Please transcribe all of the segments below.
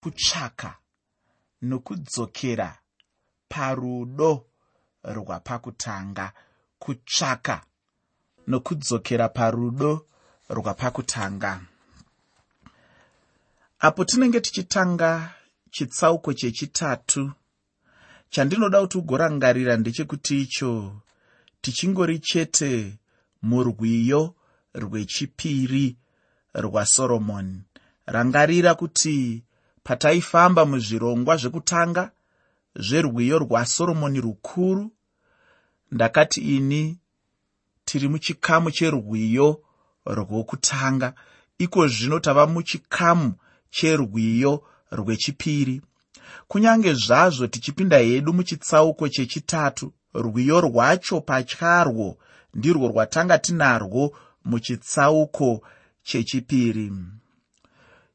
kutsvaka nokudzokera parudo rwapakutanga. Kutsvaka nokudzokera parudo rwapakutanga. Apo tinenge tichitanga chitsauko chechitatu. Chandinoda kuti ugorangarira ndechekuti icho tichingori chete murwiyo rwechipiri rwasoromoni rangarira kuti pataifamba muzvirongwa zvekutanga zverwiyo rwasoromoni rukuru ndakati ini tiri muchikamu cherwiyo rwokutanga. Iko zvino tava muchikamu cherwiyo rwechipiri. Kunyange zvazvo tichipinda hedu muchitsauko chechitatu rwiyo rwacho patyarwo ndirwo rwatanga tinarwo muchitsauko chechipiri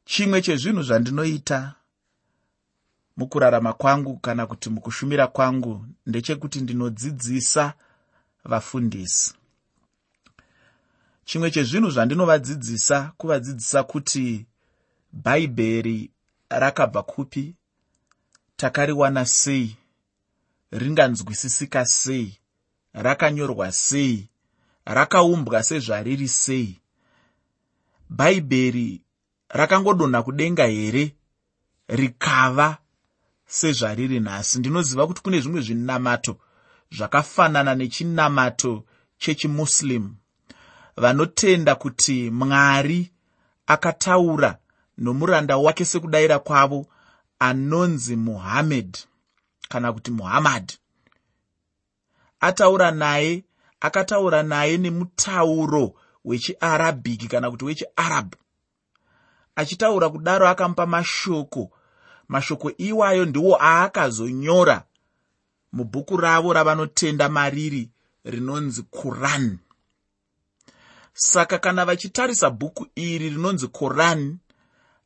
chimwe chezvinhu zvandinoita mukurarama kwangu kana kuti mukushumira kwangu ndechekuti ndinodzidzisa vafundisi. Chimwe chezvinhu zvandinovadzidzisa kuvadzidzisa kuti bhaibheri rakabva kupi takariwana sei ringanzwisisika sei rakanyorwa sei rakaumbwa sezvariri sei. Bhaibheri rakangodonha kudenga here? Rikava sezvariri nhasi. Ndinoziva kuti kune zvimwe zvinamato zvakafanana nechinamato chechimuslim. Vanotenda kuti mwari akataura nomuranda wake sekudayira kwavo anonzi muhamed kana kuti muhammad. Ataura naye akataura naye nemutauro wechiarabhiki kana kuti wechiarabhu achitaura kudaro akamupa mashoko. Mashoko iwayo ndiwo aakazonyora. Mubhuku ravo ravanotenda mariri rinonzi quran. Saka kana vachitarisa bhuku iri rinonzi quran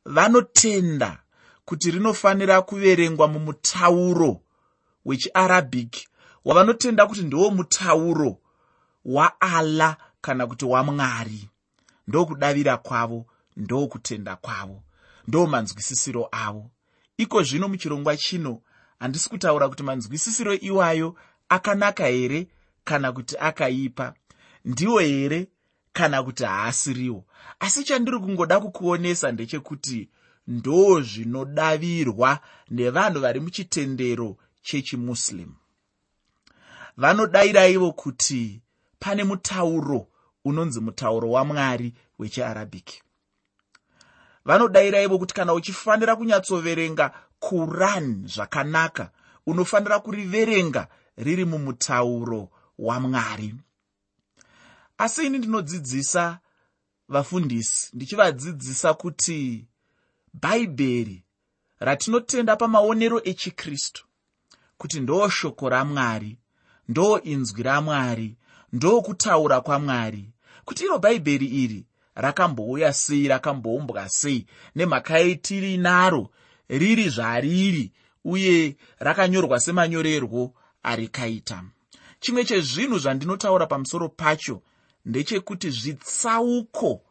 vanotenda kuti rinofanira kuverengwa mumutauro wechiarabhic wavanotenda kuti ndiwo mutauro waalla kana kuti wamwari ndokudavira kwavo ndokutenda kwavo ndo manzwisisiro avo. Iko zvino muchirongwa chino handisi kutaura kuti manzwisisiro iwayo akanaka here kana kuti akaipa. Ndiwo here kana kuti haasiriwo. Asi chandiri kungoda kukuonesa ndechekuti ndo zvinodavirwa nevanhu vari muchitendero chechimuslim. Vanodayira ivo kuti pane mutauro unonzi mutauro wamwari wechiarabhiki vanodayira ivo kuti kana uchifanira kunyatsoverenga quran zvakanaka unofanira kuriverenga riri mumutauro wamwari asi ini ndinodzidzisa vafundisi ndichivadzidzisa kuti bhaibheri ratinotenda pamaonero echikristu kuti ndo shoko ramwari ndo inzwi ramwari ndo kutaura kwamwari kuti iro bhaibheri iri rakambouya sei rakamboumbwa sei nemhaka yaitiri naro riri zvariri uye rakanyorwa semanyorerwo arikaita. Chimwe chezvinhu zvandinotaura pamusoro pacho ndechekuti zvitsauko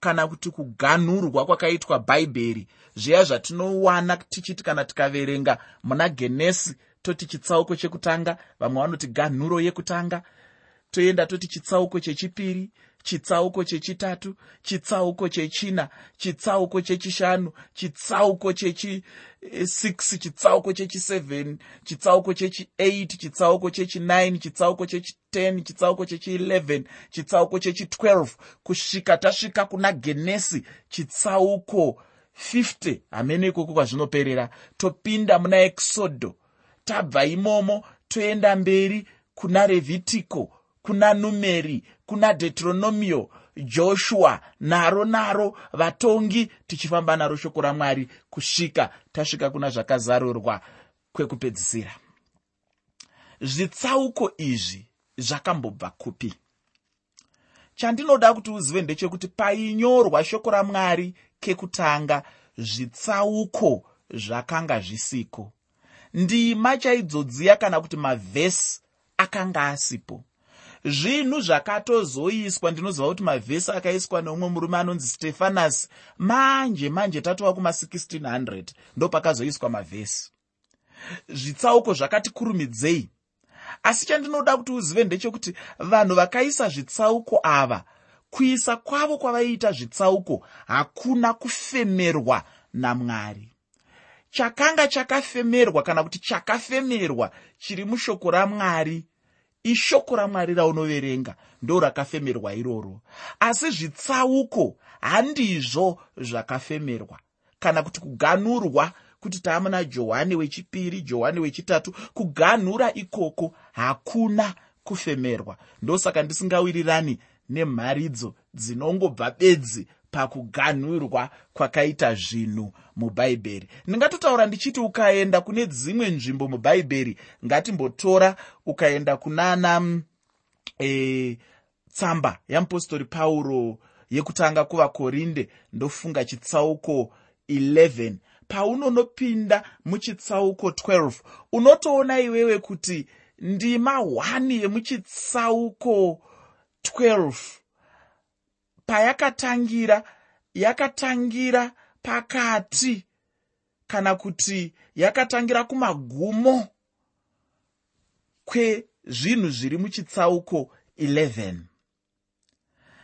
kana kuti kuganhurwa kwakaitwa bhaibheri zviya zvatinowana tichiti kana tikaverenga muna genesi toti chitsauko chekutanga vamwe vanoti ganhuro yekutanga toenda toti chitsauko chechipiri chitsauko chechitatu chitsauko chechina chitsauko chechishanu chitsauko chechi6 chitsauko chechi7 chitsauko chechi8 chitsauko chechi9 chitsauko chechi10 chitsauko chechi11 chitsauko chechi12 kusvika tasvika kuna genesi chitsauko 50 hamene ikoko kwazvinoperera. Topinda muna exodo. Tabva imomo toenda mberi kuna revhitiko kuna numeri kuna deuteronomio joshua naro naro vatongi tichifamba naro shoko ramwari kusvika tasvika kuna zvakazarurwa kwekupedzisira. Zvitsauko izvi zvakambobva kupi? Chandinoda kuti uzive ndechekuti painyorwa shoko ramwari kekutanga zvitsauko zvakanga zvisiko. Ndima chaidzodziya kana kuti mavhesi akanga asipo zvinhu zvakatozoiswa. Ndinoziva kuti mavhesi akaiswa neumwe murume anonzi stefanasi manje manje tatova kuma1600 ndo pakazoiswa mavhesi. Zvitsauko zvakati kurumidzei. Asi chandinoda kuti uzive ndechekuti vanhu vakaisa zvitsauko ava kuisa kwavo kwavaiita zvitsauko hakuna kufemerwa namwari. Chakanga chakafemerwa kana kuti chakafemerwa chiri mushoko ramwari ishoko ramwari raunoverenga ndo rakafemerwa iroro. Asi zvitsauko handizvo zvakafemerwa. Kana kuti kuganurwa kuti taamuna johani wechipiri johani wechitatu kuganhura ikoko hakuna kufemerwa. Ndosaka ndisingawirirani nemharidzo dzinongobva bedzi pakuganhurwa kwakaita zvinhu mubhaibheri ndingatotaura ndichiti ukaenda kune dzimwe nzvimbo mubhaibheri ngatimbotora ukaenda kunana e, tsamba yamupostori pauro yekutanga kuvakorinde ndofunga chitsauko 11 paunonopinda muchitsauko 12 unotoona iwewe kuti ndima 1 yemuchitsauko 12 payakatangira yakatangira pakati kana kuti yakatangira kumagumo kwezvinhu zviri muchitsauko 11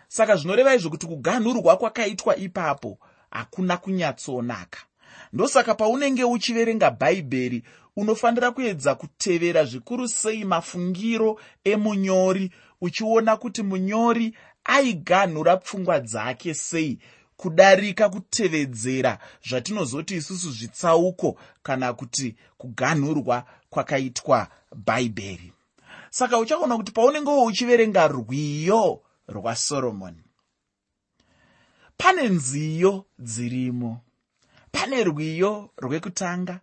saka zvinoreva izvo kuti kuganhurwa kwakaitwa ipapo hakuna kunyatsonaka. Ndosaka paunenge uchiverenga bhaibheri unofanira kuedza kutevera zvikuru sei mafungiro emunyori uchiona kuti munyori aiganhura pfungwa dzake sei kudarika kutevedzera zvatinozoti isusu zvitsauko kana kuti kuganhurwa kwakaitwa bhaibheri. Saka uchaona kuti paunengewo uchiverenga rwiyo rwasoromoni pane nziyo dzirimo. Pane rwiyo rwekutanga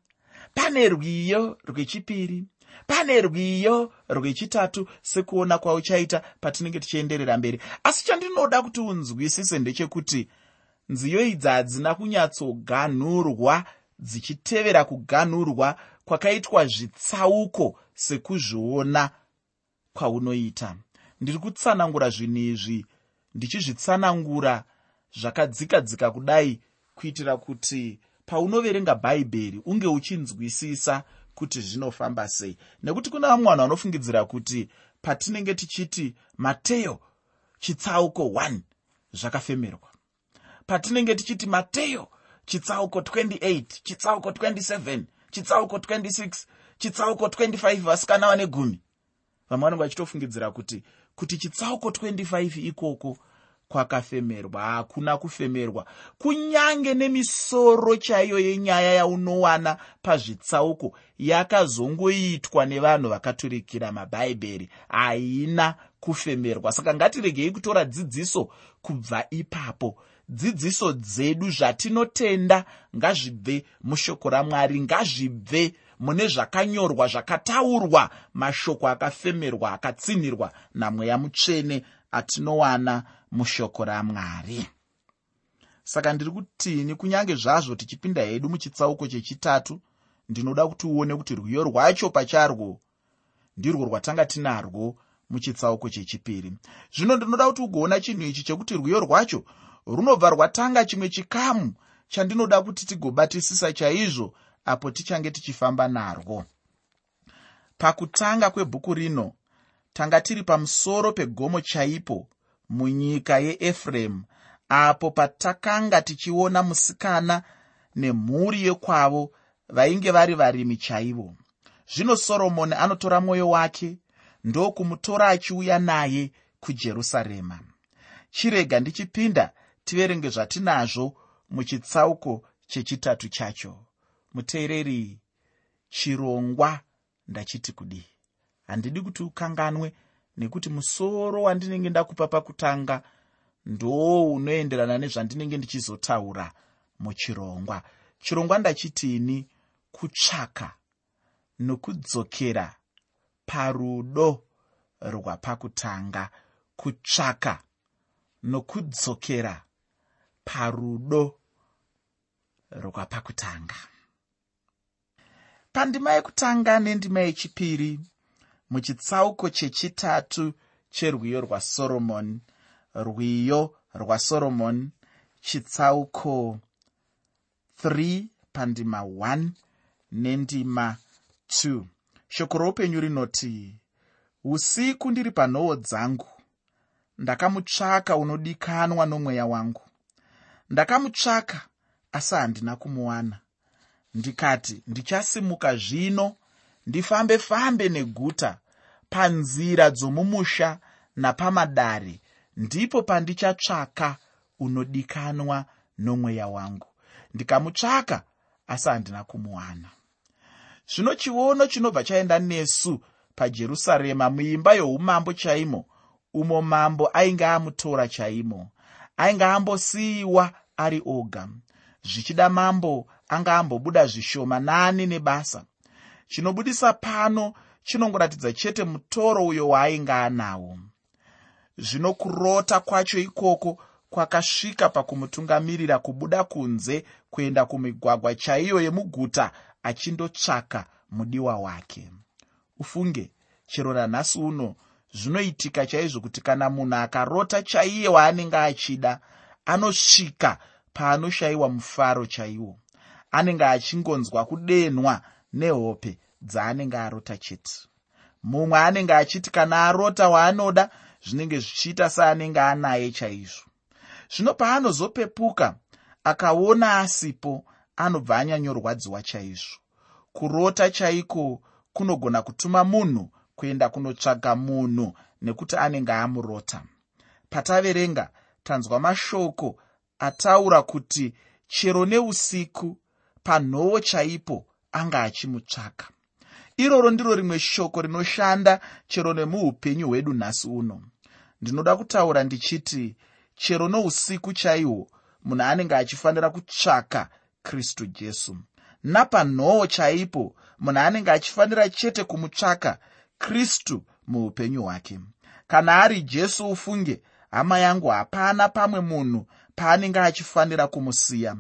pane rwiyo rwechipiri pane rwiyo rwechitatu sekuona kwauchaita patinenge tichienderera mberi. Asi chandinoda kuti unzwisise ndechekuti nziyo idzi hadzina kunyatsoganhurwa dzichitevera kuganhurwa kwakaitwa zvitsauko sekuzviona kwaunoita. Ndiri kutsanangura zvinhu izvi ndichizvitsanangura zvakadzika dzika kudai kuitira kuti paunoverenga bhaibheri unge uchinzwisisa kuti zvinofamba sei. Nekuti kuna vamwe vanhu vanofungidzira kuti patinenge tichiti mateyo chitsauko 1 zvakafemerwa. Patinenge tichiti mateyo chitsauko 28 chitsauko 27 chitsauko 26 chitsauko 25 vasikana vane gumi. Vamwe vanenge vachitofungidzira kuti kuti chitsauko 25 ikoko kwakafemerwa hakuna kufemerwa. Kunyange nemisoro chaiyo yenyaya yaunowana pazvitsauko yakazongoitwa nevanhu vakaturikira mabhaibheri haina kufemerwa. Saka ngatiregei kutora dzidziso kubva ipapo. Dzidziso dzedu zvatinotenda ngazvibve mushoko ramwari ngazvibve mune zvakanyorwa zvakataurwa mashoko akafemerwa akatsinhirwa namweya mutsvene atinowana mushoko ramwari. Saka ndiri kutini kunyange zvazvo tichipinda hedu muchitsauko chechitatu ndinoda kuti uone kuti rwiyo rwacho pacharwo ndirwo rwatanga tinarwo muchitsauko chechipiri. Zvino ndinoda kuti ugoona chinhu ichi chekuti rwiyo rwacho runobva rwatanga chimwe chikamu chandinoda kuti tigobatisisa chaizvo apo tichange tichifamba narwo. Pakutanga kwebhuku rino tanga tiri pamusoro pegomo chaipo munyika yeefuremu apo patakanga tichiona musikana nemhuri yekwavo vainge vari varimi chaivo. Zvino soromoni anotora mwoyo wake ndokumutora achiuya naye kujerusarema. Chirega ndichipinda tiverenge zvatinazvo muchitsauko chechitatu chacho. Muteereri chirongwa ndachiti kudii? Handidi kuti ukanganwe nekuti musoro wandinenge ndakupa pakutanga ndo unoenderana nezvandinenge ndichizotaura muchirongwa. Chirongwa ndachitini kutsvaka nokudzokera parudo rwapakutanga. Kutsvaka nokudzokera parudo rwapakutanga. Pandima yekutanga nendima yechipiri muchitsauko chechitatu cherwiyo rwasoromoni rwiyo rwasoromoni chitsauko 3 pandima 1 nendima 2 shoko roupenyu rinoti usiku ndiri panhoo dzangu. Ndakamutsvaka unodikanwa nomweya wangu. Ndakamutsvaka asi handina kumuwana. Ndikati ndichasimuka zvino ndifambe fambe neguta panzira dzomumusha napamadare. Ndipo pandichatsvaka unodikanwa nomweya wangu. Ndikamutsvaka asi handina kumuwana. Zvino chiono chinobva chaenda nesu pajerusarema muimba youmambo chaimo umo mambo ainge amutora chaimo ainge ambosiyiwa ari oga. Zvichida mambo anga ambobuda zvishoma nani nebasa chinobudisa pano chinongoratidza chete mutoro uyo waainge anawo zvino kurota kwacho ikoko kwakasvika pakumutungamirira kubuda kunze kuenda kumigwagwa chaiyo yemuguta achindotsvaka mudiwa wake. Ufunge chero ranhasi uno zvinoitika chaizvo kuti kana munhu akarota chaiye waanenge achida anosvika paanoshayiwa mufaro chaiwo. Anenge achingonzwa kudenhwa nehope dzaanenge arota chete. Mumwe anenge achiti kana arota waanoda zvinenge zvichiita seanenge anaye chaizvo. Zvino paanozopepuka akaona asipo anobva anyanyorwadziwa chaizvo. Kurota chaiko kunogona kutuma munhu kuenda kunotsvaga munhu nekuti anenge amurota. Pataverenga tanzwa mashoko ataura kuti chero neusiku panhoo chaipo anga achimutsvaka. Iroro ndiro rimwe shoko rinoshanda chero nemuupenyu hwedu nhasi uno. Ndinoda kutaura ndichiti chero nousiku chaihwo munhu anenge achifanira kutsvaka kristu jesu. Napanhoo chaipo munhu anenge achifanira chete kumutsvaka kristu muupenyu hwake. Kana ari jesu ufunge hama yangu hapana pamwe munhu paanenge achifanira kumusiya.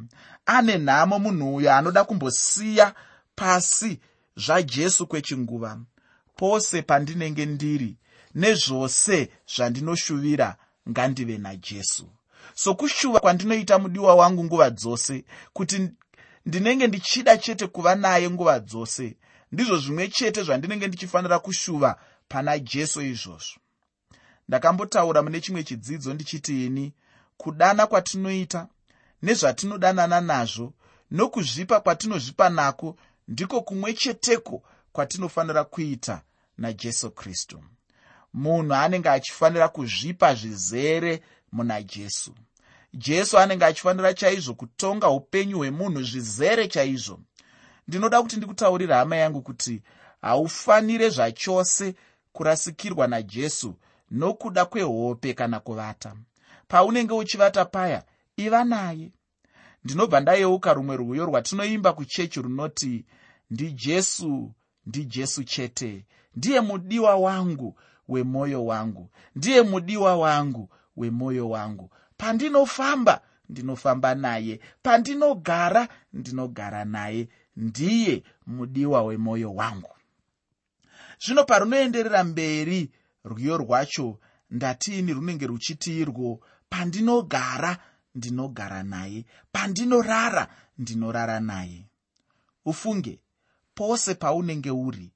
Ane nhamo munhu uyo anoda kumbosiya pasi zvajesu kwechinguva. Pose pandinenge ndiri nezvose zvandinoshuvira ngandive najesu. Sokushuva kwandinoita mudiwa wangu nguva dzose kuti ndinenge ndichida chete kuva naye nguva dzose ndizvo zvimwe chete zvandinenge ndichifanira kushuva pana jesu izvozvo. Ndakambotaura mune chimwe chidzidzo ndichiti ini kudana kwatinoita nezvatinodanana nazvo nokuzvipa kwatinozvipa nako ndiko kumwe cheteko kwatinofanira kuita najesu kristu. Munhu anenge achifanira kuzvipa zvizere muna jesu. Jesu anenge achifanira chaizvo kutonga upenyu hwemunhu zvizere chaizvo. Ndinoda kuti ndikutaurira hama yangu kuti haufanire zvachose kurasikirwa najesu nokuda kwehope kana kuvata. Paunenge uchivata paya iva naye ndinobva ndayeuka rumwe rwiyo rwatinoimba kuchechi runoti ndijesu ndijesu chete. Ndiye mudiwa wangu wemwoyo wangu. Ndiye mudiwa wangu wemwoyo wangu. Pandinofamba ndinofamba naye. Pandinogara ndinogara naye. Ndiye mudiwa wemwoyo wangu. Zvino parunoenderera mberi rwiyo rwacho ndatiini runenge ruchitirwo pandinogara ndinogara naye. Pandinorara ndinorara naye. Ufunge pose paunenge uri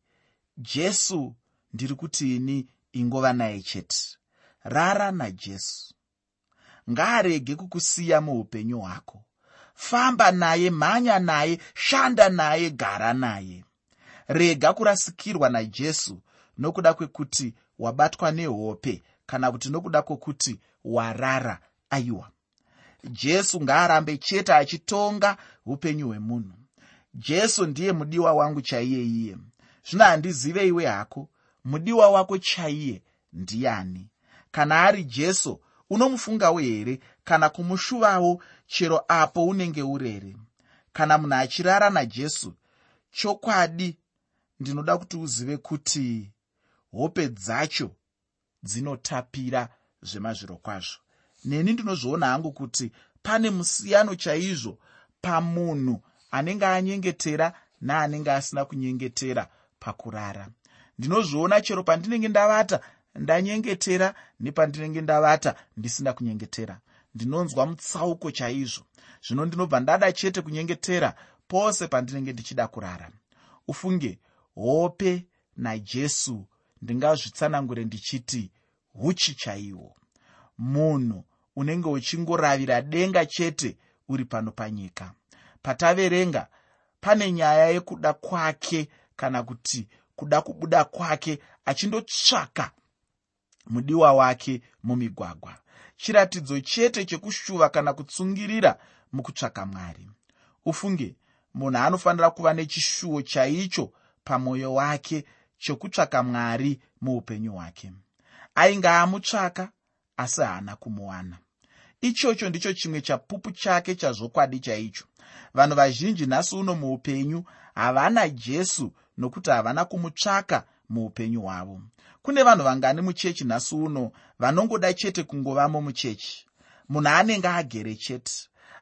jesu ndiri kutini ingova naye chete. Rara najesu ngaarege kukusiya muupenyu hwako. Famba naye mhanya naye shanda naye gara naye. Rega kurasikirwa najesu nokuda kwekuti wabatwa nehope kana kuti nokuda kwokuti warara aiwa jesu ngaarambe chete achitonga upenyu hwemunhu. Jesu ndiye mudiwa wangu chaiye iye. Zvino handizive iwe hako mudiwa wako chaiye ndiani? Kana ari jesu unomufungawo here? Kana kumushuvawo chero apo unenge urere. Kana munhu achirara najesu chokwadi ndinoda kuti uzive kuti hope dzacho dzinotapira zvemazviro kwazvo neni ndinozviona hangu kuti pane musiyano chaizvo pamunhu anenge anyengetera neanenge asina kunyengetera pakurara. Ndinozviona chero pandinenge ndavata ndanyengetera nepandinenge ndavata ndisina kunyengetera. Ndinonzwa mutsauko chaizvo. Zvino ndinobva ndada chete kunyengetera pose pandinenge ndichida kurara. Ufunge hope najesu ndingazvitsanangure ndichiti uchi chaihwo munhu unenge uchingoravira denga chete uri pano panyika. Pataverenga pane nyaya yekuda kwake kana kuti kuda kubuda kwake achindotsvaka mudiwa wake mumigwagwa. Chiratidzo chete chekushuva kana kutsungirira mukutsvaka mwari. Ufunge munhu anofanira kuva nechishuwo chaicho pamwoyo wake chokutsvaka mwari muupenyu hwake. Ainge amutsvaka asi haana kumuwana ichocho ndicho chimwe chapupu chake chazvokwadi chaicho. Vanhu vazhinji nhasi uno muupenyu havana jesu nokuti havana kumutsvaka muupenyu hwavo. Kune vanhu vangani muchechi nhasi uno vanongoda chete kungovamo muchechi. Munhu anenge agere chete.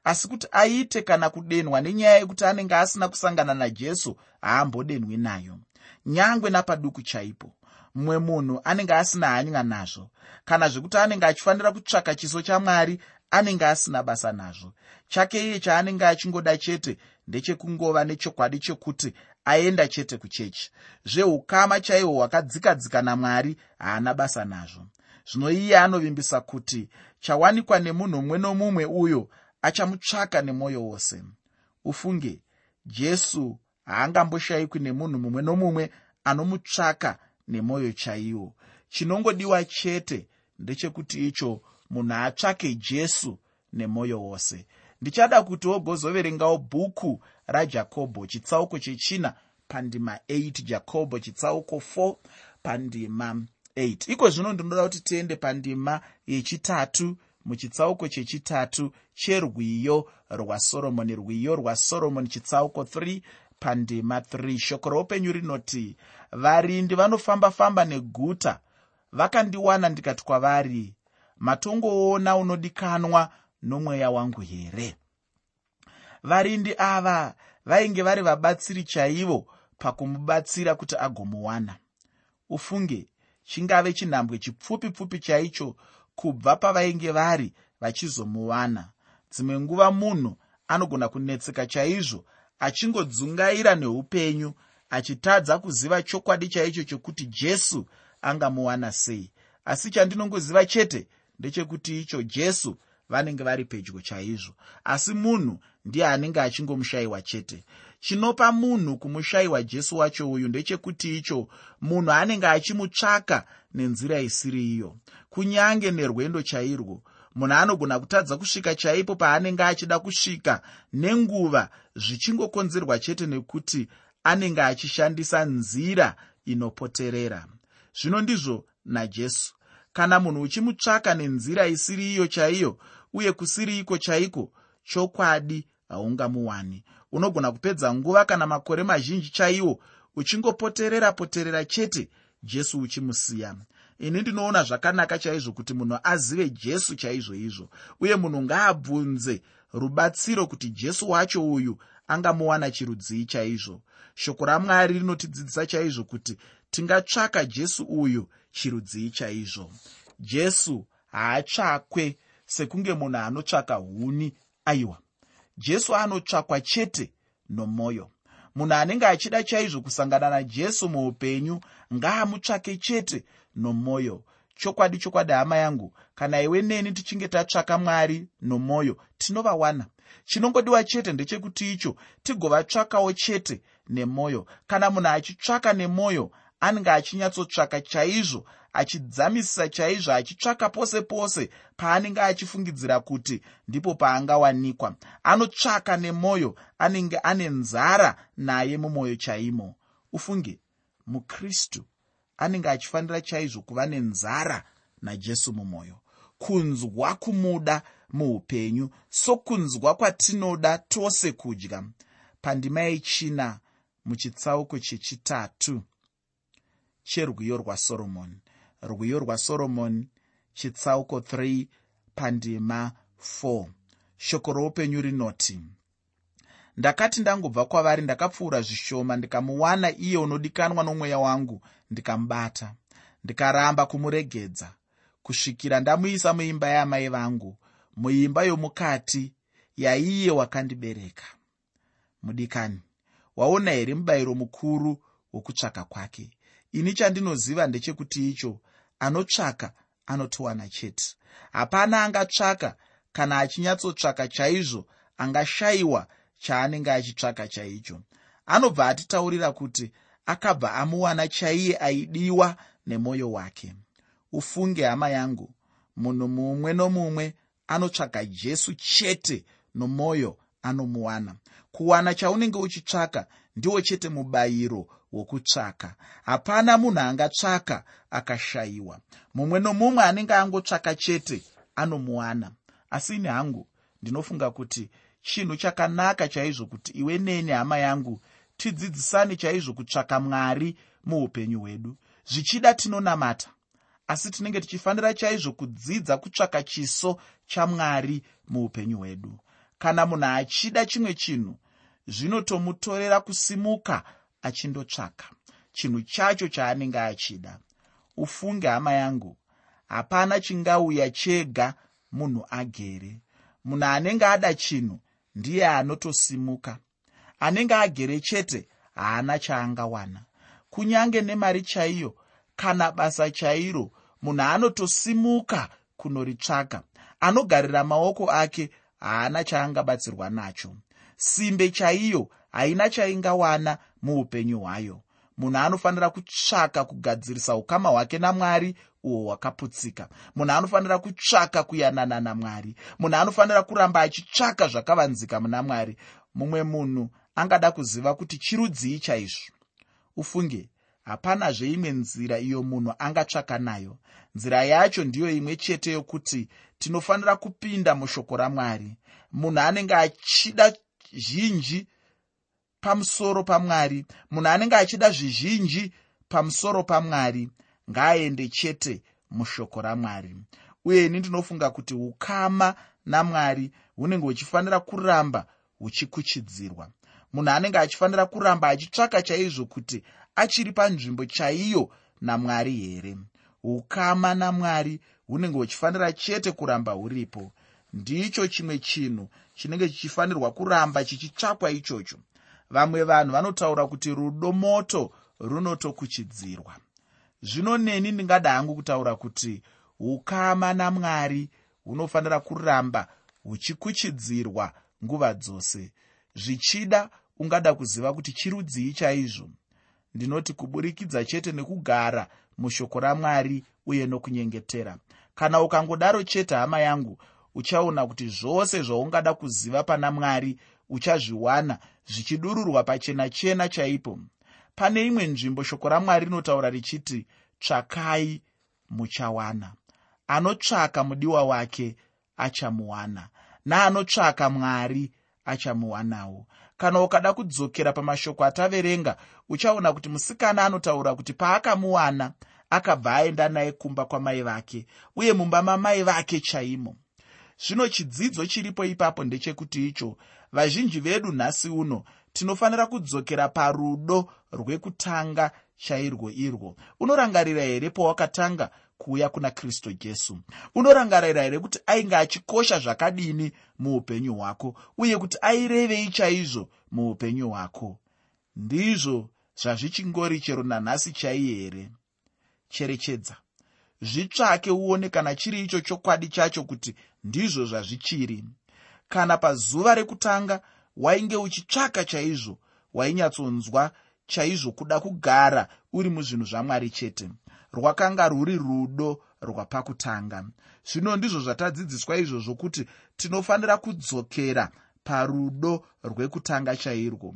Asi kuti aite kana kudenhwa nenyaya yekuti anenge asina kusangana najesu haambodenhwi nayo. Nyangwe napaduku chaipo mumwe munhu anenge asina hanya nazvo kana zvekuti anenge achifanira kutsvaka chiso chamwari anenge asina basa nazvo. Chake iye chaanenge achingoda chete ndechekungova nechokwadi chekuti aenda chete kuchechi. Zveukama chaihwo hwakadzikadzika namwari haana basa nazvo. Zvino iye anovimbisa kuti chawanikwa nemunhu mumwe nomumwe uyo achamutsvaka nemwoyo wose. Ufunge jesu haangamboshayikwi nemunhu mumwe nomumwe anomutsvaka nemwoyo chaiwo. Chinongodiwa chete ndechekuti icho munhu atsvake jesu nemwoyo wose. Ndichada kuti wogozoverengawo bhuku rajakobho chitsauko chechina pandima 8 jakobho chitsauko 4 pandima 8 iko zvino ndinoda kuti tiende pandima yechitatu muchitsauko chechitatu cherwiyo rwasoromoni rwiyo rwasoromoni chitsauko 3 pandima 3 shoko roupenyu rinoti varindi vanofamba-famba neguta vakandiwana ndikati kwavari matongoona unodikanwa nomweya wangu here varindi ava vainge vari vabatsiri chaivo pakumubatsira kuti agomuwana. Ufunge chingave chinhambwe chipfupi pfupi chaicho kubva pavainge vari vachizomuwana. Dzimwe nguva munhu anogona kunetseka chaizvo achingodzungaira neupenyu achitadza kuziva chokwadi chaicho chokuti jesu angamuwana sei. Asi chandinongoziva chete ndechekuti icho jesu vanenge vari pedyo chaizvo. Asi munhu ndiye anenge achingomushayiwa chete. Chinopa munhu kumushayiwa jesu wacho uyu ndechekuti icho munhu anenge achimutsvaka nenzira isiri iyo. Kunyange nerwendo chairwo munhu anogona kutadza kusvika chaipo paanenge achida kusvika. Nenguva zvichingokonzerwa chete nekuti anenge achishandisa nzira inopoterera. Zvino ndizvo najesu. Kana munhu uchimutsvaka nenzira isiri iyo chaiyo uye kusiri iko chaiko chokwadi haungamuwani. Unogona kupedza nguva kana makore mazhinji chaiwo uchingopoterera poterera chete jesu uchimusiya ini ndinoona zvakanaka chaizvo kuti munhu azive jesu chaizvo izvo. Uye munhu ngaabvunze rubatsiro kuti jesu wacho uyu angamuwana chirudzii chaizvo. Shoko ramwari rinotidzidzisa chaizvo kuti tingatsvaka jesu uyu chirudzii chaizvo. Jesu haatsvakwe sekunge munhu anotsvaka huni aiwa. Jesu anotsvakwa chete nomwoyo munhu anenge achida chaizvo kusangana najesu muupenyu ngaamutsvake chete nomwoyo chokwadi chokwadi hama yangu kana iwe neni tichinge tatsvaka mwari nomwoyo tinovawana. Chinongodiwa chete ndechekuti icho tigovatsvakawo chete nemwoyo kana munhu achitsvaka nemwoyo anenge achinyatsotsvaka chaizvo achidzamisisa chaizvo achitsvaka pose pose paanenge achifungidzira kuti ndipo paangawanikwa. Anotsvaka nemwoyo anenge ane nzara naye mumwoyo chaimo. Ufunge mukristu anenge achifanira chaizvo kuva nenzara najesu mumwoyo. Kunzwa kumuda muupenyu sokunzwa kwatinoda tose kudya. Pandima yechina muchitsauko chechitatu cherwiyo rwasoromoni rwiyo rwasoromoni chitsauko 3 pandima 4 shoko roupenyu rinoti ndakati ndangobva kwavari ndakapfuura zvishoma ndikamuwana iye unodikanwa nomweya wangu ndikamubata. Ndikaramba kumuregedza. Kusvikira ndamuisa muimba yaamai vangu muimba yomukati yaiye wakandibereka. Mudikani waona here mubayiro mukuru wokutsvaka kwake? Ini chandinoziva ndechekuti icho anotsvaka anotowana chete. Hapana angatsvaka kana achinyatsotsvaka chaizvo angashayiwa chaanenge achitsvaka chaicho anobva atitaurira kuti akabva amuwana chaiye aidiwa nemwoyo wake. Ufunge hama yangu munhu mumwe nomumwe anotsvaka jesu chete nomwoyo anomuwana. Kuwana chaunenge uchitsvaka ndiwo chete mubayiro wokutsvaka. Hapana munhu angatsvaka akashayiwa. Mumwe nomumwe anenge angotsvaka chete anomuwana. Asi ini hangu ndinofunga kuti chinhu chakanaka chaizvo kuti iwe neni hama yangu tidzidzisane chaizvo kutsvaka mwari muupenyu hwedu. Zvichida tinonamata asi tinenge tichifanira chaizvo kudzidza kutsvaka chiso chamwari muupenyu hwedu. Kana munhu achida chimwe chinhu zvinotomutorera kusimuka achindotsvaka. Chinhu chacho chaanenge achida ufunge hama yangu hapana chingauya chega munhu agere. Munhu anenge ada chinhu ndiye anotosimuka. Anenge agere chete haana chaangawana. Kunyange nemari chaiyo kana basa chairo munhu anotosimuka kunoritsvaka. Anogarira maoko ake haana chaangabatsirwa nacho. Simbe chaiyo haina chaingawana muupenyu hwayo. Munhu anofanira kutsvaka kugadzirisa ukama hwake namwari uhwo hwakaputsika munhu anofanira kutsvaka kuyanana namwari. Munhu anofanira kuramba achitsvaka zvakavanzika muna mwari. Mumwe munhu angada kuziva kuti chirudzii chaizvo. Ufunge hapanazve imwe nzira iyo munhu angatsvaka nayo. Nzira yacho ndiyo imwe chete yokuti tinofanira kupinda mushoko ramwari. Munhu anenge achida zhinji pamusoro pamwari. Munhu anenge achida zvizhinji pamusoro pamwari ngaaende chete mushoko ramwari. Uye ini ndinofunga kuti ukama namwari hunenge huchifanira kuramba huchikuchidzirwa. Munhu anenge achifanira kuramba achitsvaka chaizvo kuti achiri panzvimbo chaiyo namwari here. Ukama namwari hunenge huchifanira chete kuramba huripo. Ndicho chimwe chinhu chinenge chichifanirwa kuramba chichitsvakwa ichocho. Vamwe vanhu vanotaura kuti rudo moto runotokuchidzirwa zvino neni ndingada hangu kutaura kuti ukama namwari hunofanira kuramba huchikuchidzirwa nguva dzose. Zvichida ungada kuziva kuti chirudzii chaizvo. Ndinoti kuburikidza chete nekugara mushoko ramwari uye nokunyengetera. Kana ukangodaro chete hama yangu uchaona kuti zvose zvaungada kuziva pana mwari uchazviwana zvichidururwa pachena chena chaipo pane imwe nzvimbo shoko ramwari rinotaura richiti tsvakai muchawana. Anotsvaka mudiwa wake achamuwana. Naanotsvaka mwari achamuwanawo. Kana ukada kudzokera pamashoko ataverenga uchaona kuti musikana anotaura kuti paakamuwana akabva aenda naye kumba kwamai vake uye mumba mamai vake chaimo. Zvino chidzidzo chiripo ipapo ndechekuti icho vazhinji vedu nhasi uno tinofanira kudzokera parudo rwekutanga chairwo irwo. Unorangarira here pawakatanga kuuya kuna kristu jesu? Unorangarira here kuti ainge achikosha zvakadini muupenyu hwako uye kuti airevei chaizvo muupenyu hwako? Ndizvo zvazvichingori chero nanhasi chaiye here. Cherechedza. Zvitsvake uone kana chiri icho chokwadi chacho kuti ndizvo zvazvichiri. Kana pazuva rekutanga wainge uchitsvaka chaizvo wainyatsonzwa chaizvo kuda kugara uri muzvinhu zvamwari chete. Rwakanga rwuri rudo rwapakutanga. Zvino ndizvo zvatadzidziswa izvozvo kuti tinofanira kudzokera parudo rwekutanga chairwo.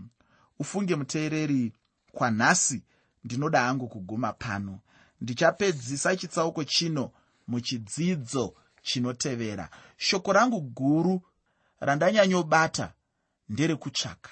Ufunge muteereri kwanhasi ndinoda hangu kuguma pano. Ndichapedzisa chitsauko chino muchidzidzo chinotevera. Shoko rangu guru randanyanyobata nderekutsvaka